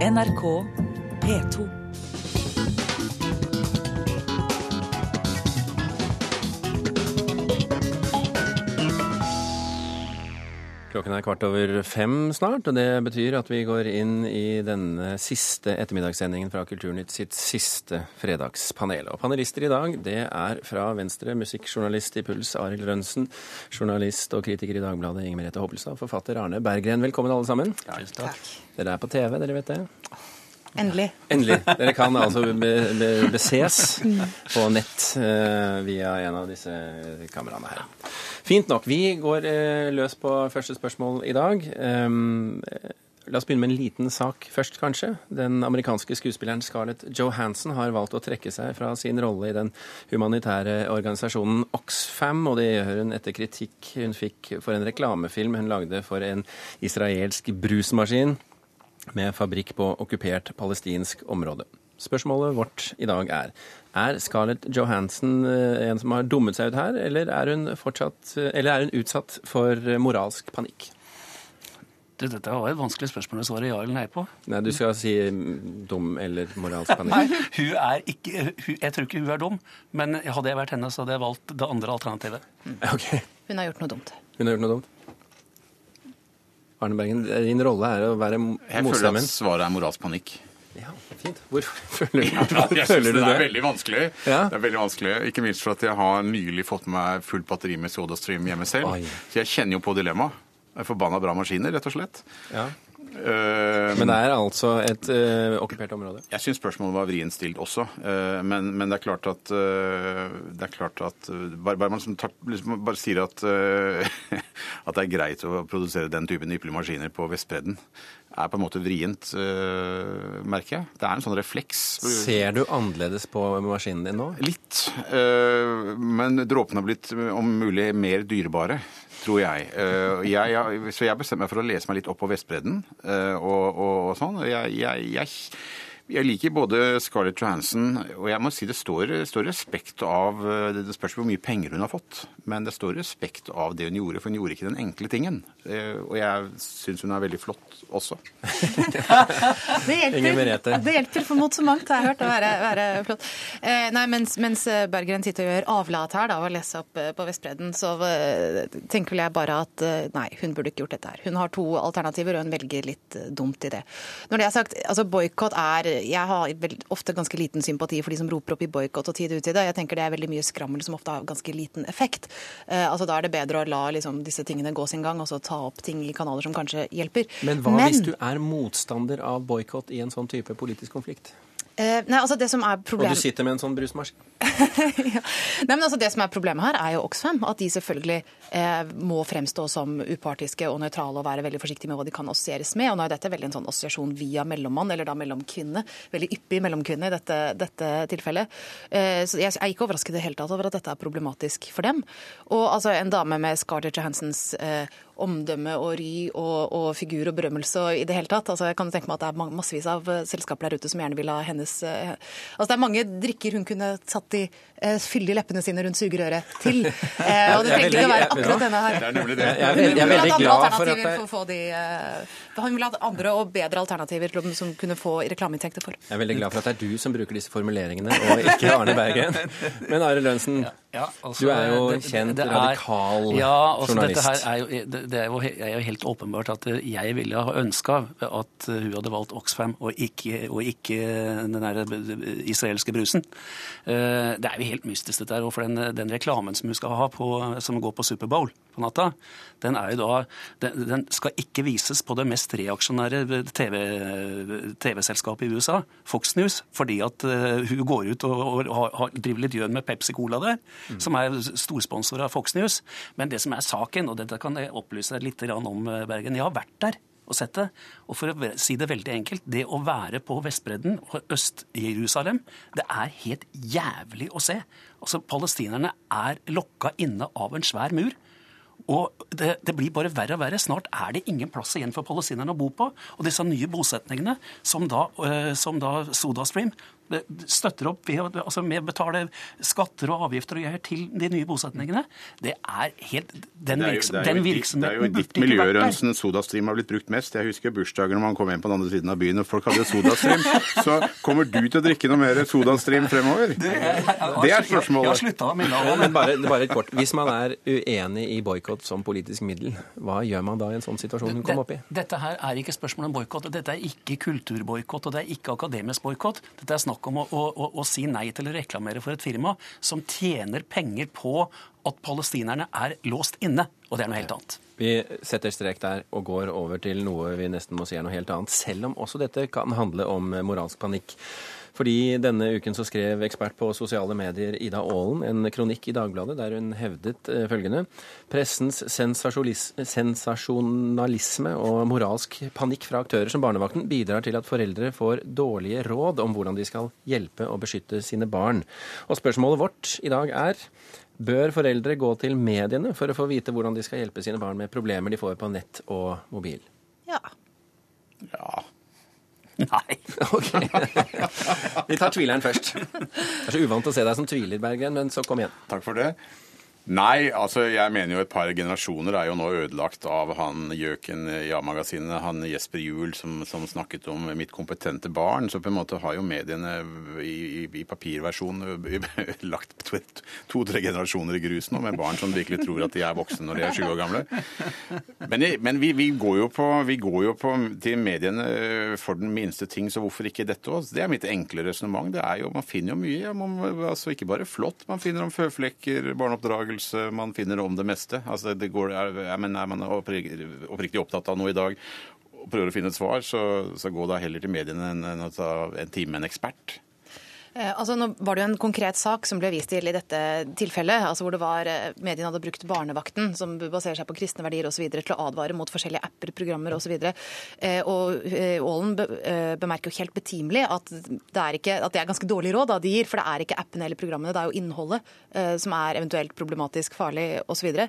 NRK P2. Klokken er kvart over fem snart, og det betyr at vi går inn i denne siste ettermiddagssendingen fra Kulturnytt sitt siste fredagspanel. Og panelister i dag, det er fra Venstre musikkjournalist i Puls Arild Rønsen, journalist og kritiker i Dagbladet Inger Merete Hobbelstad, forfatter Arne Berggren. Velkommen alle sammen. Ja, Takk. Dere er på TV, dere vet det? Endelig. Endelig. Dere kan altså be, be, beses på nett eh, via en av disse kameraene her. Fint nok. Vi går eh, løs på første spørsmål i dag. Um, La oss begynne med en liten sak først, kanskje. Den amerikanske skuespilleren Scarlett Johansson har valgt å trekke seg fra sin rolle i den humanitære organisasjonen Oxfam, og det gjør hun etter kritikk hun fikk for en reklamefilm hun lagde for en israelsk brusmaskin med fabrikk på okkupert palestinsk område. Spørsmålet vårt i dag er er Scarlett Johansson eh, en som har dummet seg ut her, eller er hun, fortsatt, eller er hun utsatt for moralsk panikk? Du, dette var et vanskelig spørsmål å svare ja eller nei på. Nei, Du skal si mm, dum eller moralsk panikk. Nei, hun er ikke, hun, Jeg tror ikke hun er dum, men hadde jeg vært henne, så hadde jeg valgt det andre alternativet. Okay. Hun har gjort noe dumt. Hun har gjort noe dumt. Arne Bergen, din rolle er å være Jeg føler at svaret er moralsk panikk. Ja, fint. Hvorfor føler, Jeg synes føler du det det? er veldig vanskelig. Ja. Det er veldig vanskelig. Ikke minst for at jeg har nylig fått med meg fullt batteri med SodaStream hjemme selv. Oi. Så jeg kjenner jo på dilemmaet. Forbanna bra maskiner, rett og slett. Ja. Eh, Men det er altså et uh, okkupert område. Jeg syns spørsmålet var vrient stilt også, Uh, men, men det er klart at det er klart at Bare, bare man som tar, liksom bare sier at, at det er greit å produsere den typen ypperlige maskiner på Vestbredden, er på en måte vrient, merker jeg. Det er en sånn refleks. Ser du annerledes på maskinen din nå? Litt. Men dråpene har blitt om mulig mer dyrebare, tror jeg. Eh, jeg, jeg så jeg bestemte meg for å lese meg litt opp på Vestbredden eh, og, og, og sånn. Jeg, jeg, jeg, liker både Scarlett Johansson og jeg må si det står, står respekt av eh, Det spørs hvor mye penger hun har fått, men det står respekt av det hun gjorde, for hun gjorde ikke den enkle tingen. Eh, Og jeg syns hun er veldig flott også. Det hjelper, det hjelper for mot så mangt, har jeg hørt. Å være, være flott. Eh, nei, mens, mens Bergeren sitter og gjør avlat her da, og leser opp på Vestbredden, så tenker vel jeg bare at nei, hun burde ikke gjort dette her. Hun har to alternativer, og hun velger litt dumt i det. Når det er sagt, altså boikott er Jeg har ofte ganske liten sympati for de som roper opp i boikott og tid ut i det. Jeg tenker det er veldig mye skrammel som ofte har ganske liten effekt. Eh, altså Da er det bedre å la liksom, disse tingene gå sin gang, og så ta opp ting i kanaler som kanskje hjelper. Men hva hvis du er motstander av boikott i en sånn type politisk konflikt? Eh, nei, altså det som er problemet... Og du sitter med en sånn brusmaskin? ja. Nei, men altså Det som er problemet her, er jo Oxfam. At de selvfølgelig eh, må fremstå som upartiske og nøytrale og være veldig forsiktige med hva de kan assosieres med. Og nå er dette veldig en sånn assosiasjon via mellommann, eller da mellomkvinne. Veldig yppig mellomkvinne i dette, dette tilfellet. Eh, så jeg er ikke overrasket i det hele tatt over at dette er problematisk for dem. Og altså en dame med Scarlett Johansens eh, omdømme og ry og, og figur og berømmelse og i det hele tatt. Altså, jeg kan tenke meg at det er massevis av eh, selskaper der ute som gjerne vil ha hennes eh, Altså, det er mange drikker hun kunne satt i eh, fyldige leppene sine rundt sugerøret til. Eh, og det er trenger ikke å være akkurat denne her. Det er nemlig det. Jeg er veldig, jeg er veldig glad for at jeg... for de, eh, Hun vil ha andre og bedre alternativer til- som kunne få reklameinntekter for. jeg er veldig glad for at det er du som bruker disse formuleringene, og ikke Arne Bergen. Men Arild Lønsen, Ja, altså, du er jo det- kjent det er- radikal ja, altså, journalist. Dette her er jo, det, er jo, er jo helt åpenbart at jeg ville ha ønska at hun hadde valgt Oxfam og ikke, og ikke den der israelske brusen. Eh, Det er jo helt mystisk, dette her. Og for den, den reklamen som hun skal ha på, som går på Superbowl på natta, den er jo da Den, den skal ikke vises på det mest reaksjonære TV TV-selskapet i USA, Fox News, fordi at eh, hun går ut og, og har, driver litt gjøn med Pepsi Cola der, som er storsponsor av Fox News. Men det som er saken, og dette kan jeg opplyse deg litt om, eh, Bergen Jeg har vært der og sett det. Og for å si det veldig enkelt, det å være på Vestbredden og Øst-Jerusalem, det er helt jævlig å se. Altså, Palestinerne er lokka inne av en svær mur. Og det, det blir bare verre og verre. Snart er det ingen plass igjen for palestinerne å bo på. Og disse nye bosetningene, som da, eh, som da SodaStream støtter opp ved, altså med å betale skatter og avgifter og gjør til de nye bosetningene, det er helt Den, Det er jo- virksom, det er jo den i ditt- virksomheten Det er jo i ditt burde ikke miljø. Rønsen, Sodastream har blitt brukt mest. Jeg husker bursdager når man kom hjem på den andre siden av byen og folk hadde Sodastream. Så kommer du til å drikke noe mer Sodastream fremover? Det er spørsmålet. Jeg har slutta å minne om det. Bare, bare et kort. Hvis man er uenig i boikott som politisk middel, hva gjør man da i en sånn situasjon hun kom opp i? Dette her er ikke spørsmål om boikott. Dette er ikke kulturboikott, og det er ikke akademisk boikott. Dette er snakk om å, å, å, å si nei til å reklamere for et firma som tjener penger på at palestinerne er låst inne. Og det er noe helt annet. Vi setter strek der og går over til noe vi nesten må si er noe helt annet, selv om også dette kan handle om moralsk panikk. Fordi denne uken så skrev ekspert på sosiale medier Ida Aalen en kronikk i Dagbladet der hun hevdet eh, følgende Pressens sensasjonalisme og moralsk panikk fra aktører som Barnevakten bidrar til at foreldre får dårlige råd om hvordan de skal hjelpe og beskytte sine barn. Og spørsmålet vårt i dag er Bør foreldre gå til mediene for å få vite hvordan de skal hjelpe sine barn med problemer de får på nett og mobil? Ja. Ja. Nei. Ok. Vi tar tvileren først. Det er så uvant å se deg som tviler, Bergen, men så kom igjen. Takk for det. Nei, altså jeg mener jo et par generasjoner er jo nå ødelagt av han gjøken i A-magasinet, han Jesper Juel som, som snakket om mitt kompetente barn. Så på en måte har jo mediene i, i, i papirversjon lagt to-tre generasjoner i grus nå, med barn som virkelig tror at de er voksne når de er 20 år gamle. Men, men vi, vi, går jo på, vi går jo på til mediene for den minste ting, så hvorfor ikke dette òg? Det er mitt enkle resonnement. Man finner jo mye. Man, altså Ikke bare flott. Man finner om føflekker, barneoppdragelse, man finner om det meste. Altså det går, er, er, man oppriktig opptatt av noe i dag og prøver å finne et svar, så, så gå da heller til mediene enn enn å ta en time med en ekspert. Eh, Altså, nå var det jo en konkret sak som ble vist til i dette tilfellet, altså hvor det var eh, mediene hadde brukt barnevakten, som baserer seg på kristne verdier osv., til å advare mot forskjellige apper, programmer osv. Og eh, Aalen be, eh, bemerker jo helt betimelig at det, er ikke, at det er ganske dårlig råd da, de gir, for det er ikke appene eller programmene, det er jo innholdet som er eventuelt problematisk, farlig osv. Så, videre.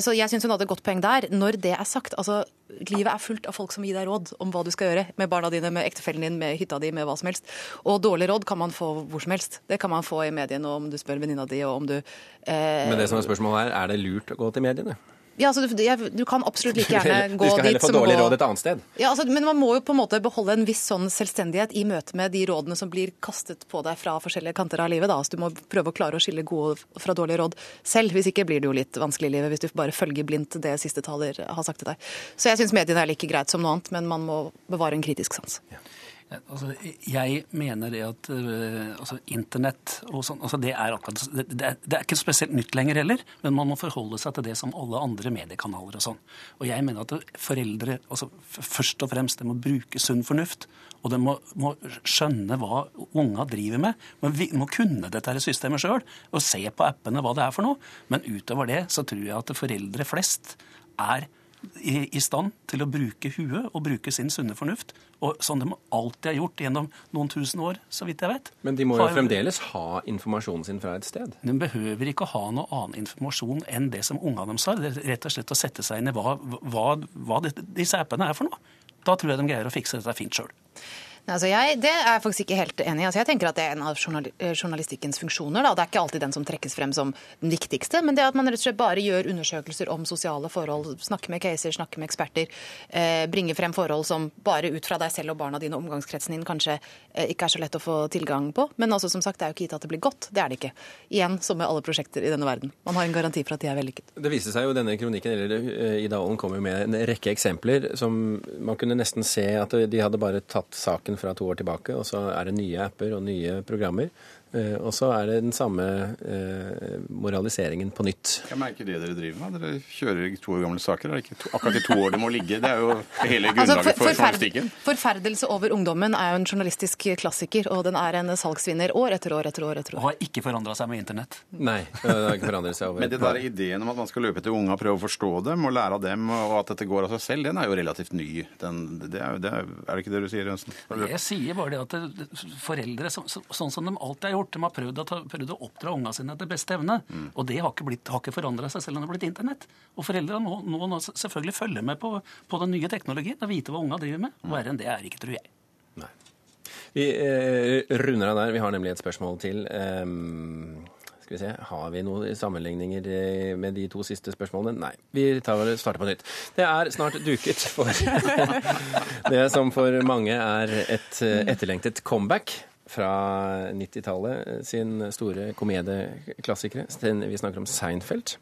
Så jeg syns hun hadde et godt poeng der. Når det er sagt, altså livet er fullt av folk som gir deg råd om hva du skal gjøre med barna dine, med ektefellen din, med hytta di, med hva som helst. Og dårlig råd kan man få hvor som helst. Det kan man få i mediene om du spør venninna di, og om du eh, Men det som er spørsmålet her, er det lurt å gå til mediene? Ja, altså, du, jeg, du kan absolutt like gjerne gå dit Du gå skal heller få dårlig råd et annet sted. ja, altså, Men man må jo på en måte beholde en viss sånn selvstendighet i møte med de rådene som blir kastet på deg fra forskjellige kanter av livet. Da. Altså, du må prøve å klare å skille gode fra dårlige råd selv. Hvis ikke blir det jo litt vanskelig i livet hvis du bare følger blindt det siste taler har sagt til deg. Så jeg syns mediene er like greit som noe annet, men man må bevare en kritisk sans. Ja, Altså, jeg mener det at øh, altså, internett og sånn, altså, det, er akkurat, det, det er ikke spesielt nytt lenger heller, men man må forholde seg til det som alle andre mediekanaler og sånn. Og jeg mener at foreldre altså, først og fremst det må bruke sunn fornuft, og de må, må skjønne hva unga driver med. Men vi- må kunne dette systemet sjøl og se på appene hva det er for noe. Men utover det så tror jeg at foreldre flest er i, i stand til å bruke huet og bruke sin sunne fornuft. Og som de alltid har gjort gjennom noen tusen år, så vidt jeg vet. Men de må jo Har- fremdeles ha informasjonen sin fra et sted. De behøver ikke å ha noe annen informasjon enn det som ungene deres har. Det er rett og slett å sette seg inn i hva, hva, hva disse appene er for noe. Da tror jeg de greier å fikse dette fint sjøl. Altså jeg, det er jeg faktisk ikke helt enig i. Altså jeg tenker at Det er en av eh, journalistikkens funksjoner. Da. Det er ikke alltid den som trekkes frem som den viktigste, men det at man rett og slett bare gjør undersøkelser om sosiale forhold, snakker med caser, snakker med eksperter, eh, bringer frem forhold som bare ut fra deg selv og barna dine og omgangskretsen din kanskje eh, ikke er så lett å få tilgang på. Men altså, som sagt, det er jo ikke gitt at det blir godt. Det er det ikke. Igjen, som med alle prosjekter i denne verden. Man har en garanti for at de er vellykket. Det viste seg jo denne kronikken, eller eh, Ida Aalen kom jo med en rekke eksempler som man kunne nesten se at de hadde bare tatt saken fra to år tilbake, og så er det nye apper og nye programmer. Eh, Og så er det den samme eh, moraliseringen på nytt. Jeg merker det dere driver med. Dere kjører to år gamle saker. Er ikke to, akkurat i to år det må ligge? Det er jo hele Altså, grunnlaget for forferd- journalistikken. Forferdelse over ungdommen er jo en journalistisk klassiker, og den er en salgsvinner år etter år etter år. etter Og år. har ikke forandra seg med internett. Nei, det har ikke forandret seg over Men det der ideen om at man skal løpe etter og prøve å forstå dem og lære av dem, og at dette går av seg selv, den er jo relativt ny. Den, det er, det er, er det ikke det du sier, Jønsen? Jeg sier bare det at foreldre, så, så, sånn som de alltid har gjort, de har prøvd å, ta, prøvd å oppdra unga sine etter beste evne. Og det har ikke, blitt, har ikke forandra seg selv om det har blitt internett. Og foreldre må, nå, nå selvfølgelig følge med på, på den nye teknologien og vite hva unga driver med. Verre enn det er ikke, tror jeg. Nei. Vi eh, runder av der. Vi har nemlig et spørsmål til. Um skal vi se, Har vi noen sammenligninger eh, med de to siste spørsmålene? Nei. Vi tar starter på nytt. Det er snart duket for det som for mange er et eh, etterlengtet comeback fra 90-tallet sin store komedieklassikere. Vi snakker om Seinfeld.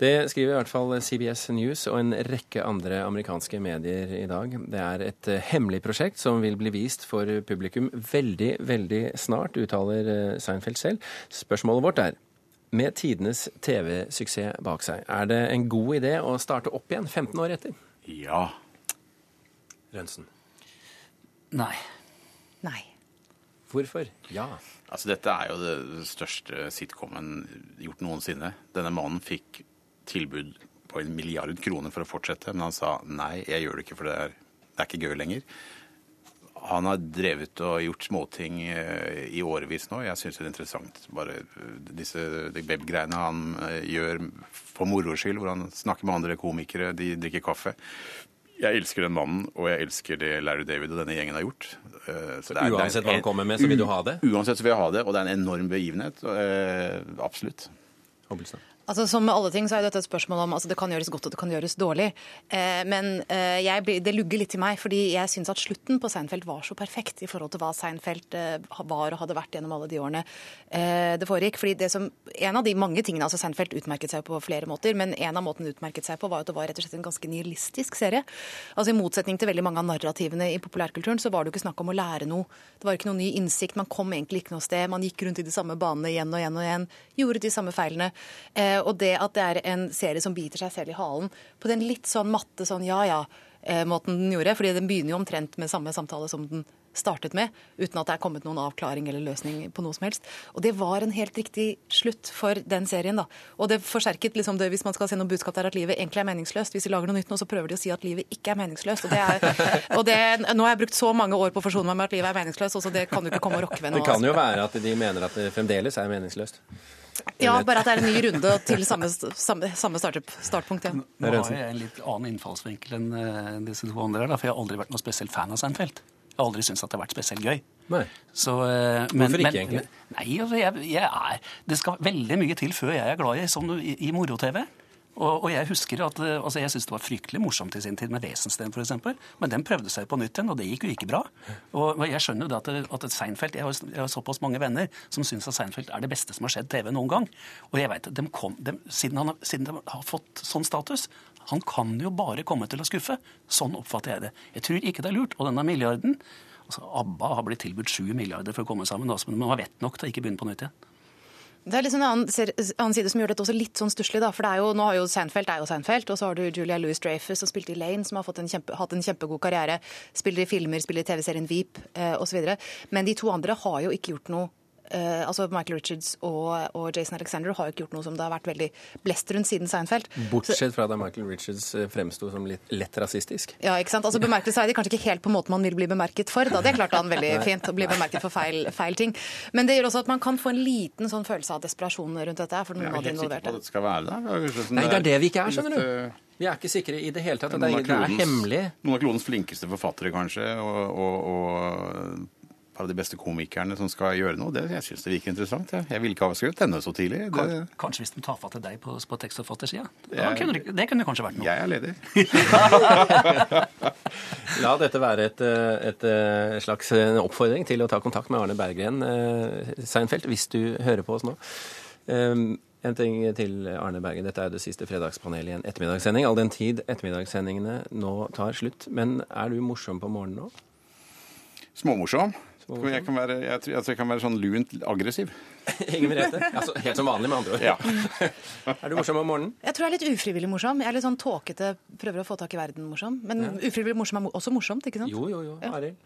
Det skriver i hvert fall CBS News og en rekke andre amerikanske medier i dag. Det er et eh, hemmelig prosjekt som vil bli vist for publikum veldig, veldig snart, uttaler eh, Seinfeld selv. Spørsmålet vårt er med tidenes TV-suksess bak seg, er det en god idé å starte opp igjen 15 år etter? Ja. Rønsen. Nei. Nei. Hvorfor? Ja. Altså, dette er jo det største sitcomen gjort noensinne. Denne mannen fikk tilbud på en milliard kroner for å fortsette, men han sa nei, jeg gjør det ikke, for det er, det er ikke gøy lenger. Han har drevet og gjort småting eh, i årevis nå. Jeg syns det er interessant. Bare disse disse webgreiene han eh, gjør for moro skyld, hvor han snakker med andre komikere, de drikker kaffe. Jeg elsker den mannen, og jeg elsker det Larry David og denne gjengen har gjort. Så det er, uansett hva han kommer med, så vil du ha det? Uansett så vil jeg ha det, og det er en enorm begivenhet. Absolutt. Hobbelstad. Altså, som med alle ting så er dette et spørsmål om altså, det kan gjøres godt og det kan gjøres dårlig. Eh, men eh, jeg, det lugger litt i meg, fordi jeg syns at slutten på Seinfeld var så perfekt i forhold til hva Seinfeld eh, var og hadde vært gjennom alle de årene eh, det foregikk. Fordi det som, En av de mange tingene altså Seinfeld utmerket seg på flere måter, men en av måtene utmerket seg på var at det var rett og slett en ganske nihilistisk serie. Altså I motsetning til veldig mange av narrativene i populærkulturen så var det jo ikke snakk om å lære noe. Det var ikke noe ny innsikt. Man kom egentlig ikke noe sted. Man gikk rundt i de samme banene igjen og igjen og igjen. Gjorde de samme feilene. Eh, og det at det er en serie som biter seg selv i halen på den litt sånn matte sånn ja ja, måten den gjorde. fordi den begynner jo omtrent med samme samtale som den startet med, uten at det er kommet noen avklaring eller løsning på noe som helst. Og det var en helt riktig slutt for den serien, da. Og det forsterket liksom det, hvis man skal se noe budskap der, at livet egentlig er meningsløst. Hvis de lager noe nytt nå, så prøver de å si at livet ikke er meningsløst. Og, det er, og det, nå har jeg brukt så mange år på å forsone meg med at livet er meningsløst, så det kan du ikke komme og rokke ved nå. Det kan jo være at de mener at det fremdeles er meningsløst. Ja, bare at det er en ny runde til samme, samme, samme startpunkt. Ja. Nå har jeg en litt annen innfallsvinkel enn eh, disse to andre, for jeg har aldri vært noe spesielt fan av Seinfeld. Jeg har aldri syntes at det har vært spesielt gøy. Nei. Så, eh, men, Hvorfor ikke, men, egentlig? Nei, altså, jeg, jeg er, Det skal veldig mye til før jeg er glad i, sånn, i, i moro-TV. Og, og, jeg husker at eh, altså jeg syntes det var fryktelig morsomt i sin tid med Wesensten f.eks. Men den prøvde seg på nytt igjen, og det gikk jo ikke bra. Og, jeg skjønner jo at, at et Seinfeld, Jeg har, jeg har såpass mange venner som syns at Seinfeld er det beste som har skjedd TV noen gang. Og jeg vet, de kom, de, siden, han, siden de har fått sånn status Han kan jo bare komme til å skuffe. Sånn oppfatter jeg det. Jeg tror ikke det er lurt. Og denne milliarden altså ABBA har blitt tilbudt sju milliarder for å komme sammen, men man har vett nok til å ikke begynne på nytt igjen. Det er liksom en annen, annen, side som gjør dette også litt sånn stusslig. For jo, nå har jo Seinfeld er jo Seinfeld, og så har du Julia Louis-Dreyfus som spilte i Lane, som har en kjempe, hatt en kjempegod karriere. Spiller i filmer, spiller i TV-serien Veep eh, osv. Men de to andre har jo ikke gjort noe Uh, altså Michael Richards og, og, Jason Alexander har jo ikke gjort noe som det har vært veldig blest rundt siden Seinfeld. Bortsett fra da Michael Richards eh, fremsto som litt lett rasistisk. Ja, ikke sant. Altså Bemerkelsesverdig kanskje ikke helt på måten man vil bli bemerket for. da, Det klarte han veldig fint, å bli bemerket for feil, feil, ting. Men det gjør også at man kan få en liten sånn følelse av desperasjon rundt dette. for noen av de involverte. Det skal være det. Nei, det er det vi ikke er, skjønner du. Vi er ikke sikre i det hele tatt. Det er, det er hemmelig. Noen av klodens flinkeste forfattere, kanskje, og, og, og par av de beste komikerne som skal gjøre noe. Det, jeg syns det virker interessant. Jeg, jeg ville ikke ha skrevet denne så tidlig. Det... Kanskje hvis de tar fatt i deg på, på tekstforfattersida? Kunne, det kunne kanskje vært noe. Jeg er ledig. La dette være et, et, slags oppfordring til å ta kontakt med Arne Berggren eh, Seinfeld, hvis du hører på oss nå. Um, en ting til Arne Bergen. Dette er det siste fredagspanelet i en ettermiddagssending. All den tid ettermiddagssendingene nå tar slutt. Men er du morsom på morgenen nå? Småmorsom. Jeg kan være, jeg tror, jeg kan være sånn lunt aggressiv. Inger Merete? Altså, helt som vanlig, med andre ord. Ja. er du morsom om morgenen? Jeg tror jeg er litt ufrivillig morsom. Jeg er litt sånn tåkete, prøver å få tak i verden-morsom. Men ja. ufrivillig morsom er også morsomt, ikke sant? Jo, jo, jo. Arild?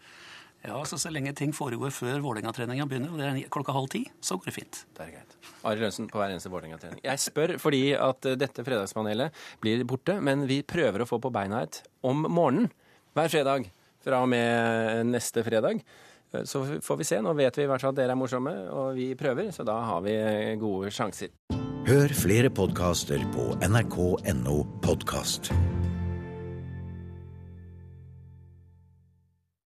Ja, altså Så lenge ting foregår før Vålerenga-treninga begynner, og det er klokka halv ti, så går det fint. Det er greit. Arild Lønsen på hver eneste Vålerenga-trening. Jeg spør fordi at eh, dette fredagspanelet blir borte, men vi prøver å få på beina et om morgenen hver fredag fra og med neste fredag. Så får vi se. Nå vet vi i hvert fall at dere er morsomme, og vi prøver, så da har vi gode sjanser. Hør flere podkaster på nrk.no podkast.